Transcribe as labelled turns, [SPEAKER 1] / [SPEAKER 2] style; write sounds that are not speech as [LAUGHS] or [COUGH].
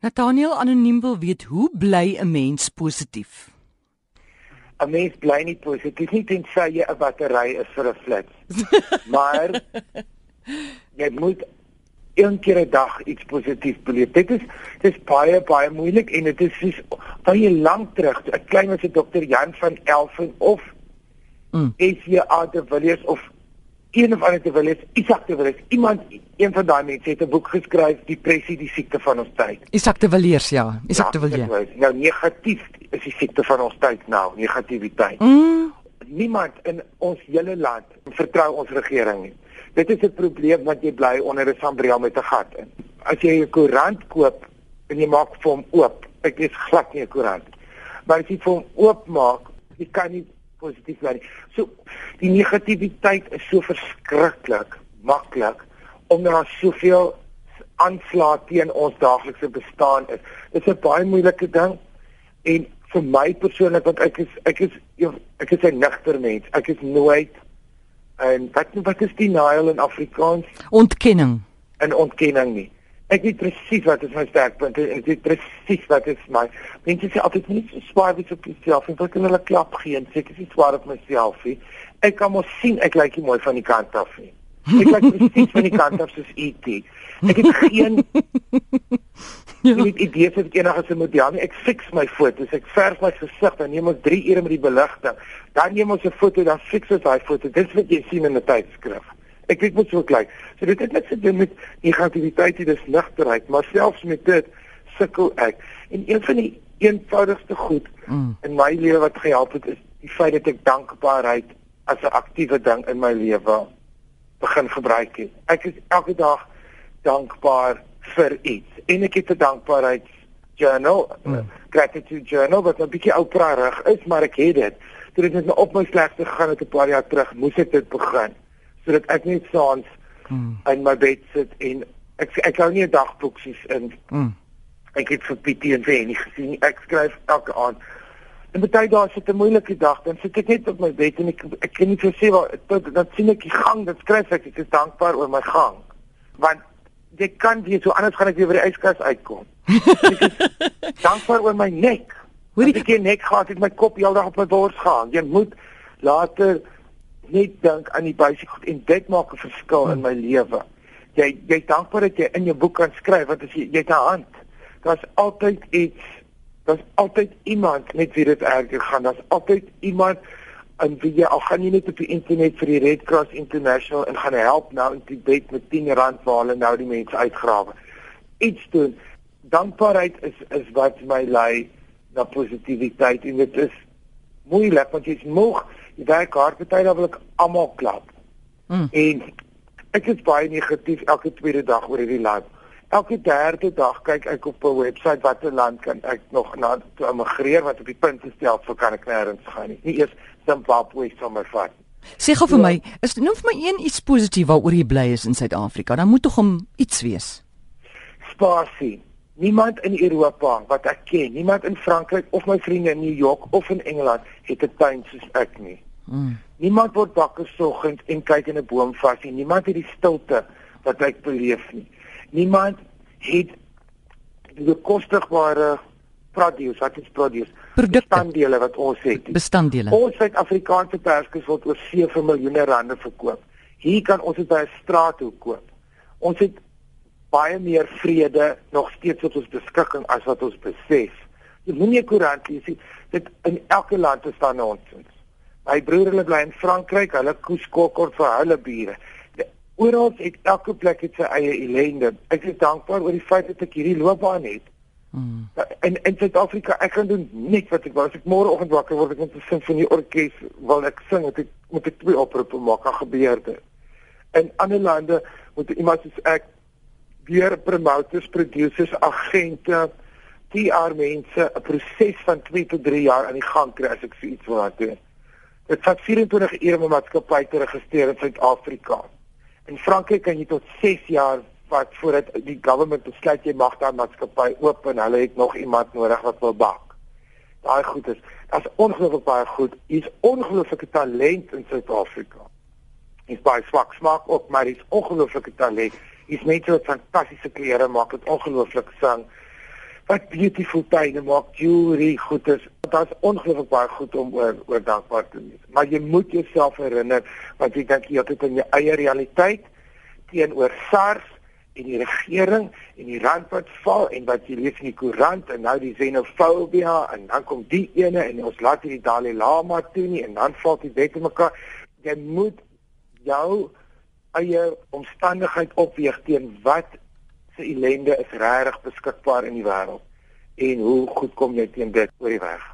[SPEAKER 1] Nathaniel anoniem wil weet hoe bly 'n mens positief?
[SPEAKER 2] 'n Mens bly nie positief nie tensy jy 'n battery is vir 'n flits. [LAUGHS] maar jy moet een keer 'n dag iets positief beleef. Dit is dit is baie baie moeilik en dit is soos baie lank terug. 'n Klein was 'n dokter Jan van Elfen of mm. SJA de Villiers of een of ander te wil is Isak te wil is iemand een van daai mense het 'n boek geskryf depressie die siekte van ons tyd.
[SPEAKER 1] Isak te Villiers ja Isak ja, te Villiers.
[SPEAKER 2] nou negatief is die siekte van ons tyd nou negativiteit. Mm. niemand in ons hele land vertrou ons regering nie. Dit is 'n probleem want jy bly onder 'n sambreel met 'n gat in. As jy 'n koerant koop en jy maak vir hom oop ek is glad nie 'n koerant. Maar as jy vir hom oop maak jy kan nie positief bly. So die negativiteit is so verskriklik maklik omdat daar soveel aanslae teen ons daaglikse bestaan is. Dit is 'n baie moeilike ding en vir my persoonlik want ek is ek is ek is 'n nigter mens. Ek is nooit en wat wat is denial in Afrikaans?
[SPEAKER 1] Ontkenning.
[SPEAKER 2] 'n Ontkenning nie. Ek weet presies wat is my sterkpunte en ek weet presies wat is my mense sê altyd nie so swaar wie op jouself en kan hulle klap gee en sê ek is nie swaar op myself nie. Ek kan mos sien ek lyk nie mooi van die kant af nie. Ek lyk [LAUGHS] presies van die kant af soos ET. Ek het geen [LAUGHS] Ja. Ek het idees vir enige se model nie. Ek fix my foto's. Ek verf my gesig dan neem ons 3 ure met die beligting. Dan neem ons 'n foto dan fix ons daai foto. Dis wat jy sien in 'n tydskrif. Ek weet mos ook lyk. So dit het net te doen met negativiteit, dit is ligterheid, maar selfs met dit sukkel ek. En een van die eenvoudigste goed mm. in my lewe wat gehelp het is die feit dat ek dankbaarheid as 'n aktiewe ding in my lewe begin gebruik het. Ek is elke dag dankbaar vir iets en ek het 'n dankbaarheid journal, mm. gratitude journal wat 'n bietjie ouprarig is, maar ek het dit. Toe dit net op my slegste gegaan het 'n paar jaar terug, moes ek dit begin sodat ek net saans hmm. in my bed sit en ek ek hou nie 'n dagboek soos in. Hmm. ek het vir Pietie en Wendy gesien. Ek skryf elke aand. En baie dae sit 'n moeilike dag dan sit ek net op my bed en ek ek kan nie sê wat dan sien ek die gang dan skryf ek ek is dankbaar oor my gang. Want jy kan jy so anders gaan ek weer by die yskas uitkom. [LAUGHS] Dankbaar oor my nek. Hoe die nek gehad het my kop heeldag op my bors gehang. Jy moet later net dink aan die basiese goed en dit maak 'n verskil hmm. in my lewe. Jy jy dankbaar dat jy in jou boek kan skryf want as jy jy het 'n hand. Daar's altyd iets. Daar's altyd iemand met wie dit erger gaan. Daar's altyd iemand en wie jy al gaan jy net op die internet vir die Red Cross International en gaan help nou in Tibet met 10 rand waar hulle nou die mense uitgrawe. Iets doen. Dankbaarheid is is wat my lei na positiwiteit en dit is moeilik want jy's moeg werk hard party dan wil ek almal klap. Mm. En ek is baie negatief elke tweede dag oor hierdie land. Elke derde dag kyk ek op 'n webwerf watter land kan ek nog na toe immigreer wat op die punt gestel vir kan ek nêrens gaan nie. Nie eers Zimbabwe sommer vat.
[SPEAKER 1] Sê gou vir ja. my, is nou vir my een iets positief waaroor jy bly is in Suid-Afrika? Dan moet tog iets wees.
[SPEAKER 2] Spasie. Niemand in Europa wat ek ken, niemand in Frankryk of my vriende in New York of in Engeland het 'n tuin soos ek nie. Mm. Niemand word wakker soggens en kyk in 'n boom vas nie. Niemand het die stilte wat ek beleef nie. Niemand het die kostigbare produce, wat is produce? Bestanddele wat ons het.
[SPEAKER 1] Bestanddele.
[SPEAKER 2] Ons Suid-Afrikaanse perskes word oor 7 miljoen rande verkoop. Hier kan ons dit by 'n straathoek koop. Ons het baie meer vrede nog steeds op ons beskikking as wat ons besef. Jy moenie koerant lees nie. Dit in elke land is daar nonsens. My broer hulle bly in Frankryk, hulle koes kokkor vir hulle bure. Oral het elke plek het sy eie ellende. Ek is dankbaar oor die feit dat ek hierdie loopbaan het. Mm. In in Suid-Afrika ek kan doen net wat ek wou. As ek môreoggend wakker word ek met 'n simfonieorkes wil ek sing, moet ek moet ek twee oproepe maak aan gebeurde. In ander lande moet iemand soos ek weer promoters, producers, agente, PR mense 'n proses van 2 tot 3 jaar aan die gang kry as ek so iets wil doen. Dit vat 24 ure om 'n maatskappy te registreer in Suid-Afrika. In Frankryk kan jy tot 6 jaar vat voordat die government besluit jy mag daai maatskappy oop en hulle het nog iemand nodig wat wil bak. Daai goed is, daar's ongelooflik baie goed. Hier's ongelooflike talent in Suid-Afrika. Hier's baie swak smaak ook, maar hier's ongelooflike talent. Hier's mense wat fantastiese klere maak, wat ongelooflik sing. Wat beautiful tuine maak, jewelry. Dit is ongelooflik baie goed om oor oor dankbaar te wees. Maar jy moet jouself herinner want jy dink jy het in jou eie realiteit teenoor SARS en die regering en die rand wat val en wat jy lees in die koerant en nou die xenofobia en dan kom die ene en ons laat hierdie Dalai Lama toe nie en dan val die wette mekaar. Jy moet jou eie omstandigheid opweeg teen wat se ellende is regtig beskikbaar in die wêreld en hoe goed kom jy teen dit oor die weg?